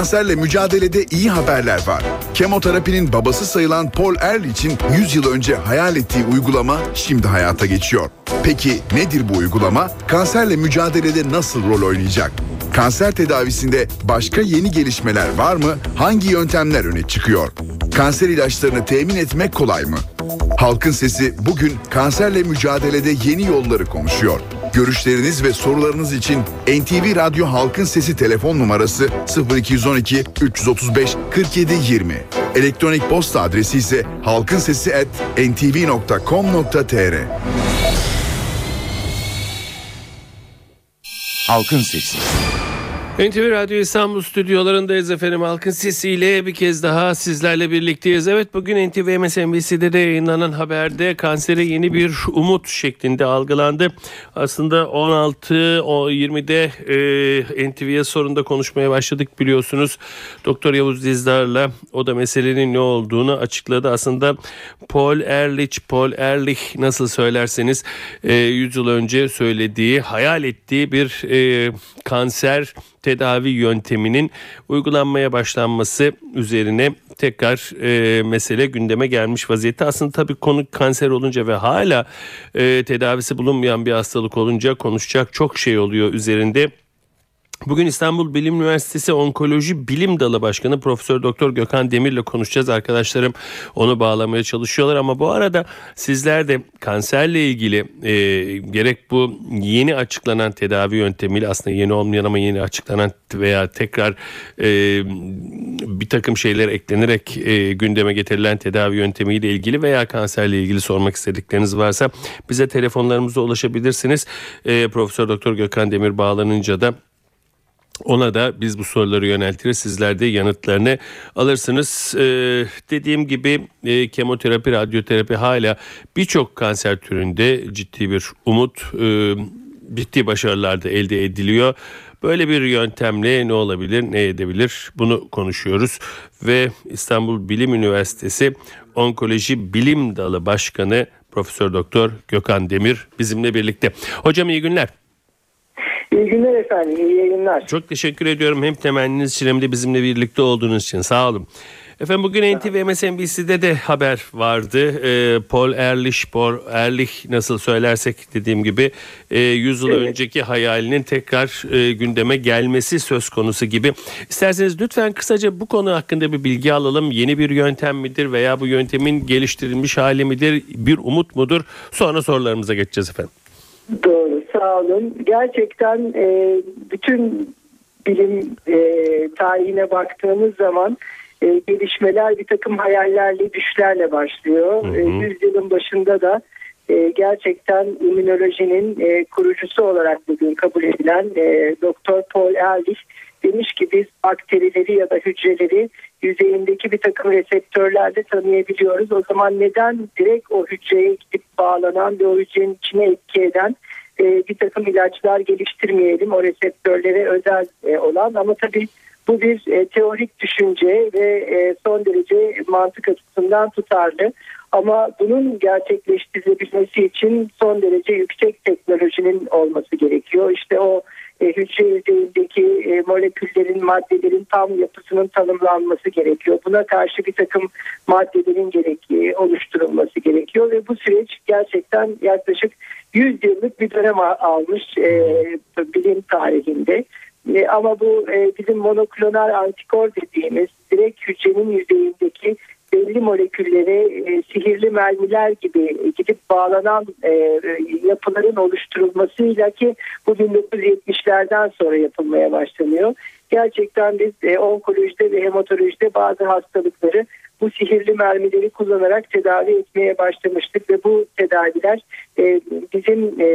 Kanserle mücadelede iyi haberler var. Kemoterapinin babası sayılan Paul Ehrlich'in 100 yıl önce hayal ettiği uygulama şimdi hayata geçiyor. Peki nedir bu uygulama? Kanserle mücadelede nasıl rol oynayacak? Kanser tedavisinde başka yeni gelişmeler var mı? Hangi yöntemler öne çıkıyor? Kanser ilaçlarını temin etmek kolay mı? Halkın Sesi bugün kanserle mücadelede yeni yolları konuşuyor. Görüşleriniz ve sorularınız için NTV Radyo Halkın Sesi telefon numarası 0212 335 47 20. Elektronik posta adresi ise halkinsesi@ntv.com.tr. Halkın Sesi. NTV Radyo İstanbul stüdyolarındayız efendim. Halkın sesiyle bir kez daha sizlerle birlikteyiz. Evet bugün NTV MSNBC'de de yayınlanan haberde kansere yeni bir umut şeklinde algılandı. Aslında 16-20'de e, NTV'ye sorunda konuşmaya başladık biliyorsunuz. Doktor Yavuz Dizdar'la o da meselenin ne olduğunu açıkladı. Aslında Paul Ehrlich, Paul Ehrlich nasıl söylerseniz e, 100 yıl önce söylediği, hayal ettiği bir e, kanser tedavi yönteminin uygulanmaya başlanması üzerine tekrar e, mesele gündeme gelmiş vaziyette. Aslında tabii konu kanser olunca ve hala e, tedavisi bulunmayan bir hastalık olunca konuşacak çok şey oluyor üzerinde. Bugün İstanbul Bilim Üniversitesi Onkoloji Bilim Dalı Başkanı Profesör Doktor Gökhan Demir'le konuşacağız. Arkadaşlarım onu bağlamaya çalışıyorlar ama bu arada sizler de kanserle ilgili e, gerek bu yeni açıklanan tedavi yöntemiyle aslında yeni olmayan ama yeni açıklanan veya tekrar e, bir takım şeyler eklenerek e, gündeme getirilen tedavi yöntemiyle ilgili veya kanserle ilgili sormak istedikleriniz varsa bize telefonlarımıza ulaşabilirsiniz. E, Profesör Doktor Gökhan Demir bağlanınca da ona da biz bu soruları yöneltiriz. Sizler de yanıtlarını alırsınız. Ee, dediğim gibi e, kemoterapi, radyoterapi hala birçok kanser türünde ciddi bir umut, e, ciddi başarılar da elde ediliyor. Böyle bir yöntemle ne olabilir, ne edebilir bunu konuşuyoruz. Ve İstanbul Bilim Üniversitesi Onkoloji Bilim Dalı Başkanı Profesör Doktor Gökhan Demir bizimle birlikte. Hocam iyi günler. İyi günler efendim, iyi yayınlar. Çok teşekkür ediyorum hem temenniniz için hem de bizimle birlikte olduğunuz için. Sağ olun. Efendim bugün NTV MSNBC'de de haber vardı. Ee, Paul Ehrlich, Paul Ehrlich nasıl söylersek dediğim gibi e, 100 yıl evet. önceki hayalinin tekrar e, gündeme gelmesi söz konusu gibi. İsterseniz lütfen kısaca bu konu hakkında bir bilgi alalım. Yeni bir yöntem midir veya bu yöntemin geliştirilmiş hali midir? Bir umut mudur? Sonra sorularımıza geçeceğiz efendim. Doğru sağ olun. Gerçekten e, bütün bilim e, tarihine baktığımız zaman e, gelişmeler bir takım hayallerle, düşlerle başlıyor. Hı hı. E, yüzyılın başında da e, gerçekten immünolojinin e, kurucusu olarak bugün kabul edilen e, Doktor Paul Ehrlich demiş ki biz bakterileri ya da hücreleri yüzeyindeki bir takım reseptörlerle tanıyabiliyoruz. O zaman neden direkt o hücreye gidip bağlanan ve o hücrenin içine etki eden e, bir takım ilaçlar geliştirmeyelim o reseptörlere özel e, olan ama tabii bu bir e, teorik düşünce ve e, son derece mantık açısından tutarlı. Ama bunun gerçekleştirilebilmesi için son derece yüksek teknolojinin olması gerekiyor. İşte o e, hücre yüzeyindeki e, moleküllerin, maddelerin tam yapısının tanımlanması gerekiyor. Buna karşı bir takım maddelerin gerekli oluşturulması gerekiyor ve bu süreç gerçekten yaklaşık 100 yıllık bir dönem almış e, bilim tarihinde. E, ama bu e, bizim monoklonal antikor dediğimiz direkt hücrenin yüzeyindeki belli moleküllere e, sihirli mermiler gibi gidip bağlanan e, yapıların oluşturulmasıyla ki bu 1970'lerden sonra yapılmaya başlanıyor. Gerçekten biz e, onkolojide ve hematolojide bazı hastalıkları bu sihirli mermileri kullanarak tedavi etmeye başlamıştık ve bu tedaviler e, bizim e,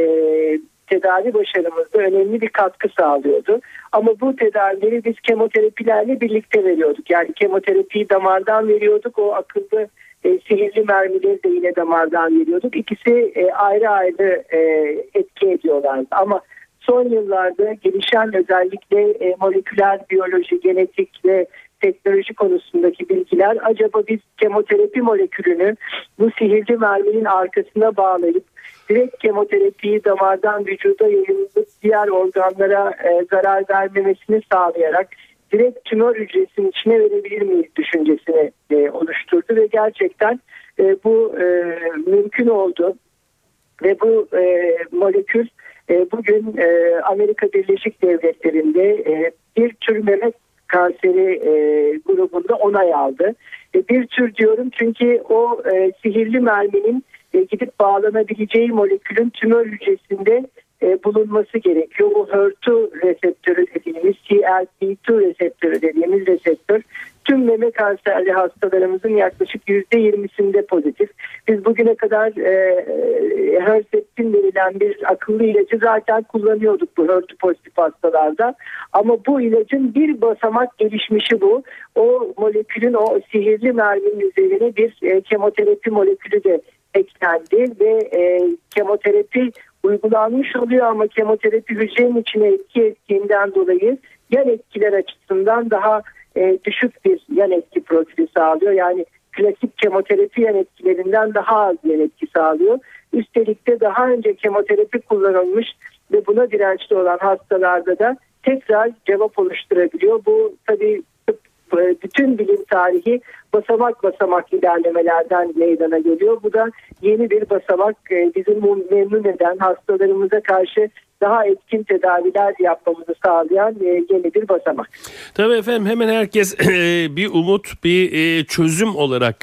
tedavi başarımızda önemli bir katkı sağlıyordu. Ama bu tedavileri biz kemoterapilerle birlikte veriyorduk. Yani kemoterapiyi damardan veriyorduk. O akıllı e, sihirli mermileri de yine damardan veriyorduk. İkisi e, ayrı ayrı e, etki ediyorlardı. Ama son yıllarda gelişen özellikle e, moleküler biyoloji, genetik ve teknoloji konusundaki bilgiler acaba biz kemoterapi molekülünü bu sihirli merminin arkasına bağlayıp direkt kemoterapiyi damardan vücuda yayılıp diğer organlara e, zarar vermemesini sağlayarak direkt tümör hücresinin içine verebilir miyiz düşüncesini e, oluşturdu ve gerçekten e, bu e, mümkün oldu. Ve bu e, molekül e, bugün e, Amerika Birleşik Devletleri'nde e, bir tür meme kanseri e, grubunda onay aldı. E, bir tür diyorum çünkü o e, sihirli merminin e, gidip bağlanabileceği molekülün tümör hücresinde bulunması gerekiyor. Bu HER2 reseptörü dediğimiz CLP2 reseptörü dediğimiz reseptör tüm meme kanserli hastalarımızın yaklaşık %20'sinde pozitif. Biz bugüne kadar e, Herceptin denilen bir akıllı ilacı zaten kullanıyorduk bu HER2 pozitif hastalarda. Ama bu ilacın bir basamak gelişmişi bu. O molekülün o sihirli merminin üzerine bir e, kemoterapi molekülü de eklendi ve e, kemoterapi uygulanmış oluyor ama kemoterapi hücrenin içine etki ettiğinden dolayı yan etkiler açısından daha e, düşük bir yan etki profili sağlıyor. Yani klasik kemoterapi yan etkilerinden daha az yan etki sağlıyor. Üstelik de daha önce kemoterapi kullanılmış ve buna dirençli olan hastalarda da tekrar cevap oluşturabiliyor. Bu tabii bütün bilim tarihi basamak basamak ilerlemelerden meydana geliyor. Bu da yeni bir basamak e, bizim memnun eden hastalarımıza karşı daha etkin tedaviler yapmamızı sağlayan e, yeni bir basamak. Tabii efendim hemen herkes bir umut bir çözüm olarak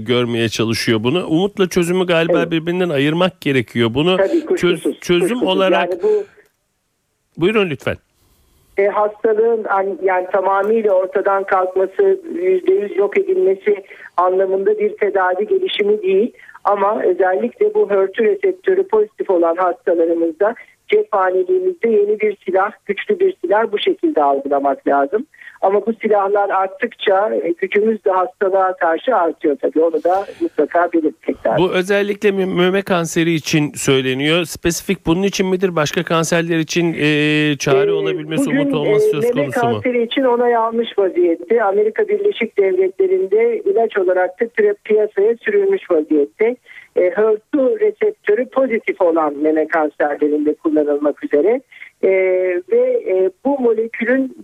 görmeye çalışıyor bunu. Umutla çözümü galiba evet. birbirinden ayırmak gerekiyor. Bunu Tabii, kuşkusuz, çöz, çözüm kuşkusuz. olarak yani bu... buyurun lütfen e, hastalığın yani tamamıyla ortadan kalkması, yüzde yüz yok edilmesi anlamında bir tedavi gelişimi değil. Ama özellikle bu HER2 reseptörü pozitif olan hastalarımızda cephaneliğimizde yeni bir silah, güçlü bir silah bu şekilde algılamak lazım. Ama bu silahlar arttıkça e, gücümüz de hastalığa karşı artıyor tabii. Onu da mutlaka belirtmek lazım. Bu özellikle meme kanseri için söyleniyor. Spesifik bunun için midir? Başka kanserler için e, çare ee, olabilmesi, umut olması söz konusu mu? Meme kanseri için onay almış vaziyette. Amerika Birleşik Devletleri'nde ilaç olarak da piyasaya sürülmüş vaziyette. E, HER2 reseptörü pozitif olan meme kanserlerinde kullanılmak üzere. E, ve e, bu molekülün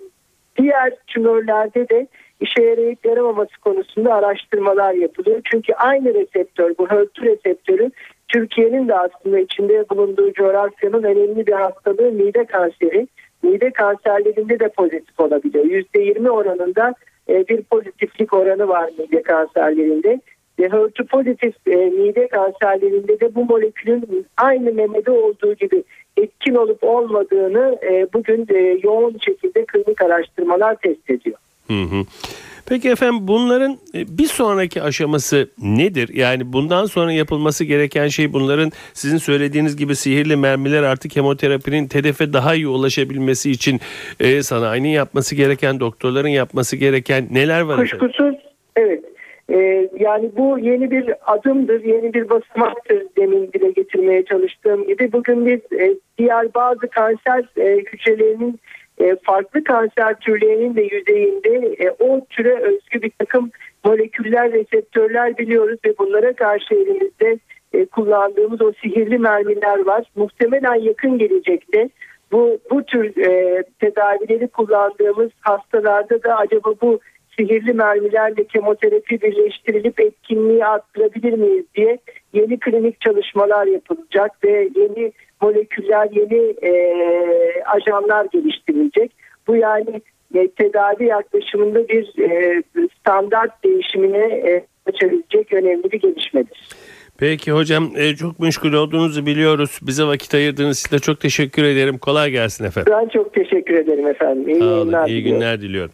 Diğer tümörlerde de işe yarayıp yaramaması konusunda araştırmalar yapılıyor. Çünkü aynı reseptör bu HER2 reseptörü Türkiye'nin de aslında içinde bulunduğu coğrafyanın önemli bir hastalığı mide kanseri. Mide kanserlerinde de pozitif olabiliyor. %20 oranında e, bir pozitiflik oranı var mide kanserlerinde. Ve HER2 pozitif e, mide kanserlerinde de bu molekülün aynı memede olduğu gibi etkin olup olmadığını e, bugün e, yoğun şekilde klinik araştırmalar test ediyor. Hı hı. Peki efendim bunların e, bir sonraki aşaması nedir? Yani bundan sonra yapılması gereken şey bunların sizin söylediğiniz gibi sihirli mermiler artık kemoterapinin hedefe daha iyi ulaşabilmesi için e, sanayinin yapması gereken, doktorların yapması gereken neler var? Kuşkusuz evet ee, yani bu yeni bir adımdır, yeni bir basamaktır demin dile getirmeye çalıştığım gibi. Bugün biz e, diğer bazı kanser e, hücrelerinin e, farklı kanser türlerinin de yüzeyinde e, o türe özgü bir takım moleküller, reseptörler biliyoruz ve bunlara karşı elimizde e, kullandığımız o sihirli mermiler var. Muhtemelen yakın gelecekte bu bu tür e, tedavileri kullandığımız hastalarda da acaba bu sihirli mermilerle kemoterapi birleştirilip etkinliği arttırabilir miyiz diye yeni klinik çalışmalar yapılacak ve yeni moleküller, yeni e, ajanlar geliştirilecek. Bu yani e, tedavi yaklaşımında bir e, standart değişimine e, açabilecek önemli bir gelişmedir. Peki hocam e, çok meşgul olduğunuzu biliyoruz. Bize vakit ayırdığınız için de çok teşekkür ederim. Kolay gelsin efendim. Ben çok teşekkür ederim efendim. İyi, Sağ olun, iyi günler diliyorum.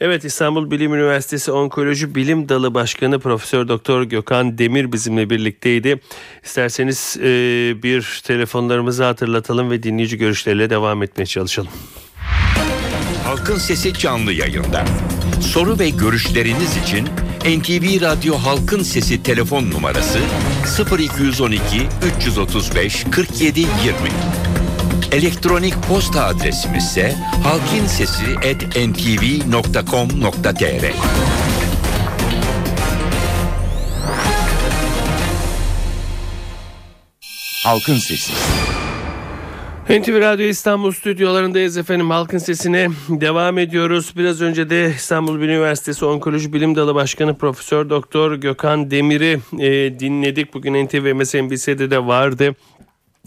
Evet İstanbul Bilim Üniversitesi Onkoloji Bilim Dalı Başkanı Profesör Doktor Gökhan Demir bizimle birlikteydi. İsterseniz e, bir telefonlarımızı hatırlatalım ve dinleyici görüşleriyle devam etmeye çalışalım. Halkın Sesi canlı yayında. Soru ve görüşleriniz için NTV Radyo Halkın Sesi telefon numarası 0212 335 47 20. Elektronik posta adresimiz ise halkinsesi@ntv.com.tr. Halkın Sesi. NTV Radyo İstanbul stüdyolarındayız efendim. Halkın sesine devam ediyoruz. Biraz önce de İstanbul Üniversitesi Onkoloji Bilim Dalı Başkanı Profesör Doktor Gökhan Demir'i e, dinledik. Bugün NTV MSNBC'de de vardı.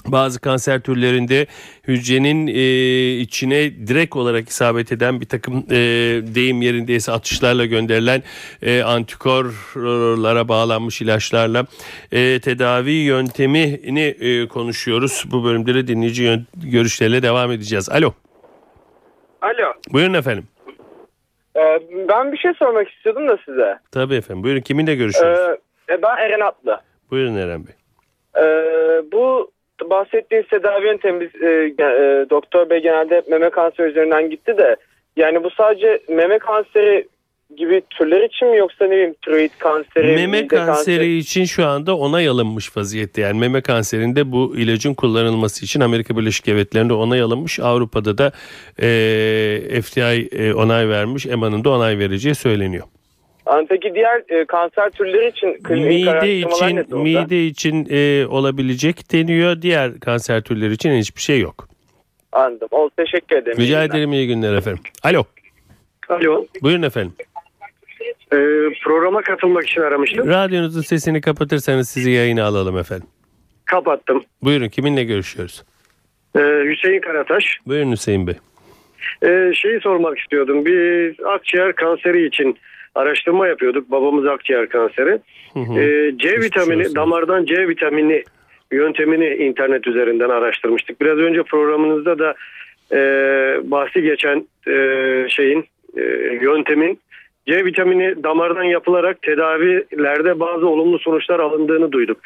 Bazı kanser türlerinde hücrenin e, içine direkt olarak isabet eden bir takım e, deyim yerindeyse atışlarla gönderilen e, antikorlara bağlanmış ilaçlarla e, tedavi yöntemini e, konuşuyoruz. Bu bölümde de dinleyici yön- görüşleriyle devam edeceğiz. Alo. Alo. Buyurun efendim. Ee, ben bir şey sormak istiyordum da size. Tabii efendim. Buyurun kiminle görüşüyoruz? Ee, e, ben Eren Atlı. Buyurun Eren Bey. Ee, bu bahsettiğiniz tedavi yöntemi biz, e, e, doktor bey genelde meme kanseri üzerinden gitti de yani bu sadece meme kanseri gibi türler için mi yoksa ne bileyim tiroid kanseri, Meme mide kanseri için şu anda onay alınmış vaziyette. Yani meme kanserinde bu ilacın kullanılması için Amerika Birleşik Devletleri'nde onay alınmış. Avrupa'da da e, FDI e, onay vermiş. EMA'nın da onay vereceği söyleniyor. Peki diğer e, kanser türleri için klinik Mide için ne mide için e, olabilecek deniyor. Diğer kanser türleri için hiçbir şey yok. Anladım. Ol, teşekkür ederim. Rica ederim iyi günler efendim. Alo. Alo. Buyurun efendim. Ee, programa katılmak için aramıştım. Radyonuzun sesini kapatırsanız sizi yayına alalım efendim. Kapattım. Buyurun kiminle görüşüyoruz? Ee, Hüseyin Karataş. Buyurun Hüseyin Bey. Ee, şeyi sormak istiyordum. Bir akciğer kanseri için araştırma yapıyorduk. Babamız akciğer kanseri. Hı hı. Ee, C Geçmiş vitamini, damardan C vitamini yöntemini internet üzerinden araştırmıştık. Biraz önce programınızda da e, bahsi geçen e, şeyin e, yöntemin C vitamini damardan yapılarak tedavilerde bazı olumlu sonuçlar alındığını duyduk.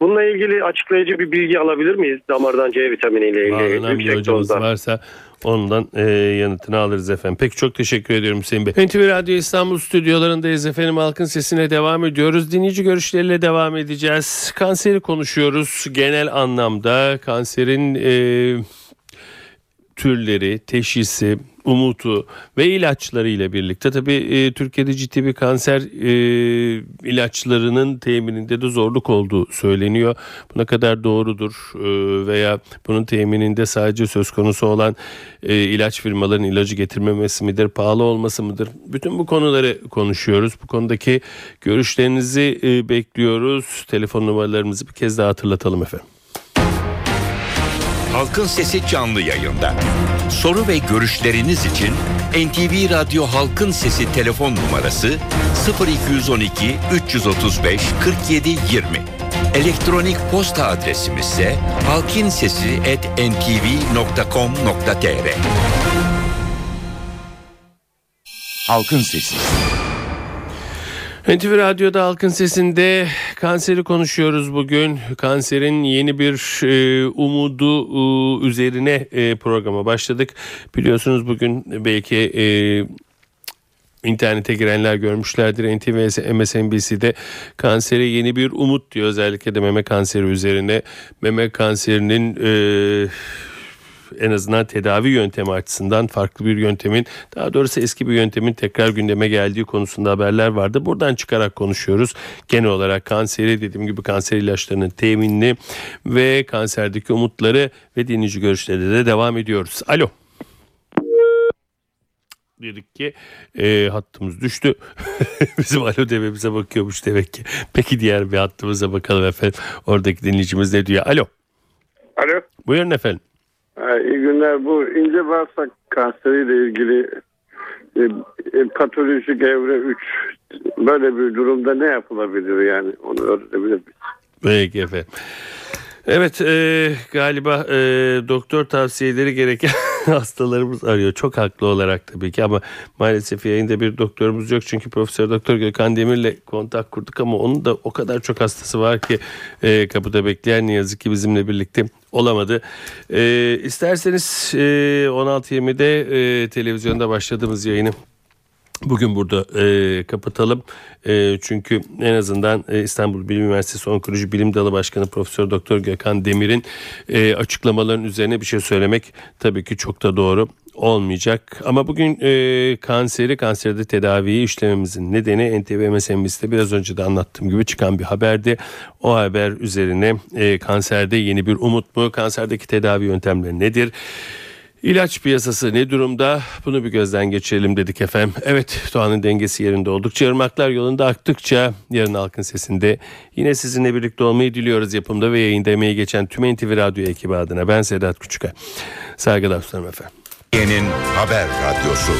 Bununla ilgili açıklayıcı bir bilgi alabilir miyiz? Damardan C vitamini ile ilgili bir yüksek hocamız dozda. varsa ondan e, yanıtını alırız efendim. Peki çok teşekkür ediyorum Hüseyin Bey. NTV Radyo İstanbul stüdyolarındayız efendim. Halkın sesine devam ediyoruz. Dinleyici görüşleriyle devam edeceğiz. Kanseri konuşuyoruz genel anlamda. Kanserin e, türleri, teşhisi, umutu ve ilaçları ile birlikte tabii e, Türkiye'de ciddi bir kanser e, ilaçlarının temininde de zorluk olduğu söyleniyor. Bu ne kadar doğrudur e, veya bunun temininde sadece söz konusu olan e, ilaç firmalarının ilacı getirmemesi midir, pahalı olması mıdır? Bütün bu konuları konuşuyoruz. Bu konudaki görüşlerinizi e, bekliyoruz. Telefon numaralarımızı bir kez daha hatırlatalım efendim. Halkın Sesi canlı yayında. Soru ve görüşleriniz için NTV Radyo Halkın Sesi telefon numarası 0212 335 47 20. Elektronik posta adresimiz ise halkinsesi@ntv.com.tr. Halkın Sesi. NTV Radyo'da Halkın Sesi'nde kanseri konuşuyoruz bugün. Kanserin yeni bir e, umudu e, üzerine e, programa başladık. Biliyorsunuz bugün belki e, internete girenler görmüşlerdir. NTV MSNBC'de kansere yeni bir umut diyor. Özellikle de meme kanseri üzerine. Meme kanserinin... E, en azından tedavi yöntemi açısından farklı bir yöntemin daha doğrusu eski bir yöntemin tekrar gündeme geldiği konusunda haberler vardı. Buradan çıkarak konuşuyoruz. Genel olarak kanseri dediğim gibi kanser ilaçlarının teminini ve kanserdeki umutları ve dinleyici görüşleri de devam ediyoruz. Alo. Dedik ki e, hattımız düştü. Bizim alo dememize bakıyormuş demek ki. Peki diğer bir hattımıza bakalım efendim. Oradaki dinleyicimiz ne diyor? Alo. Alo. Buyurun efendim. İyi günler. Bu ince bağırsak kanseriyle ilgili e, e, patolojik evre 3 böyle bir durumda ne yapılabilir yani onu öğrenebilir miyiz? Peki efendim. Evet e, galiba e, doktor tavsiyeleri gereken hastalarımız arıyor. Çok haklı olarak tabii ki ama maalesef yayında bir doktorumuz yok. Çünkü Profesör Doktor Gökhan Demir'le kontak kurduk ama onun da o kadar çok hastası var ki e, kapıda bekleyen ne yazık ki bizimle birlikte olamadı. E, isterseniz e, 16.20'de e, televizyonda başladığımız yayını Bugün burada e, kapatalım E, çünkü en azından e, İstanbul Bilim Üniversitesi Onkoloji Bilim Dalı Başkanı Profesör Doktor Gökhan Demir'in e, açıklamaların üzerine bir şey söylemek tabii ki çok da doğru olmayacak. Ama bugün e, kanseri, kanserde tedaviyi işlememizin nedeni NTV MSNBC'de biraz önce de anlattığım gibi çıkan bir haberdi. O haber üzerine e, kanserde yeni bir umut mu? Kanserdeki tedavi yöntemleri nedir? İlaç piyasası ne durumda? Bunu bir gözden geçirelim dedik efendim. Evet doğanın dengesi yerinde oldukça ırmaklar yolunda aktıkça yarın halkın sesinde yine sizinle birlikte olmayı diliyoruz yapımda ve yayında emeği geçen tüm NTV Radyo ekibi adına. Ben Sedat Küçükay. Saygılar sunarım efendim. Türkiye'nin haber radyosu.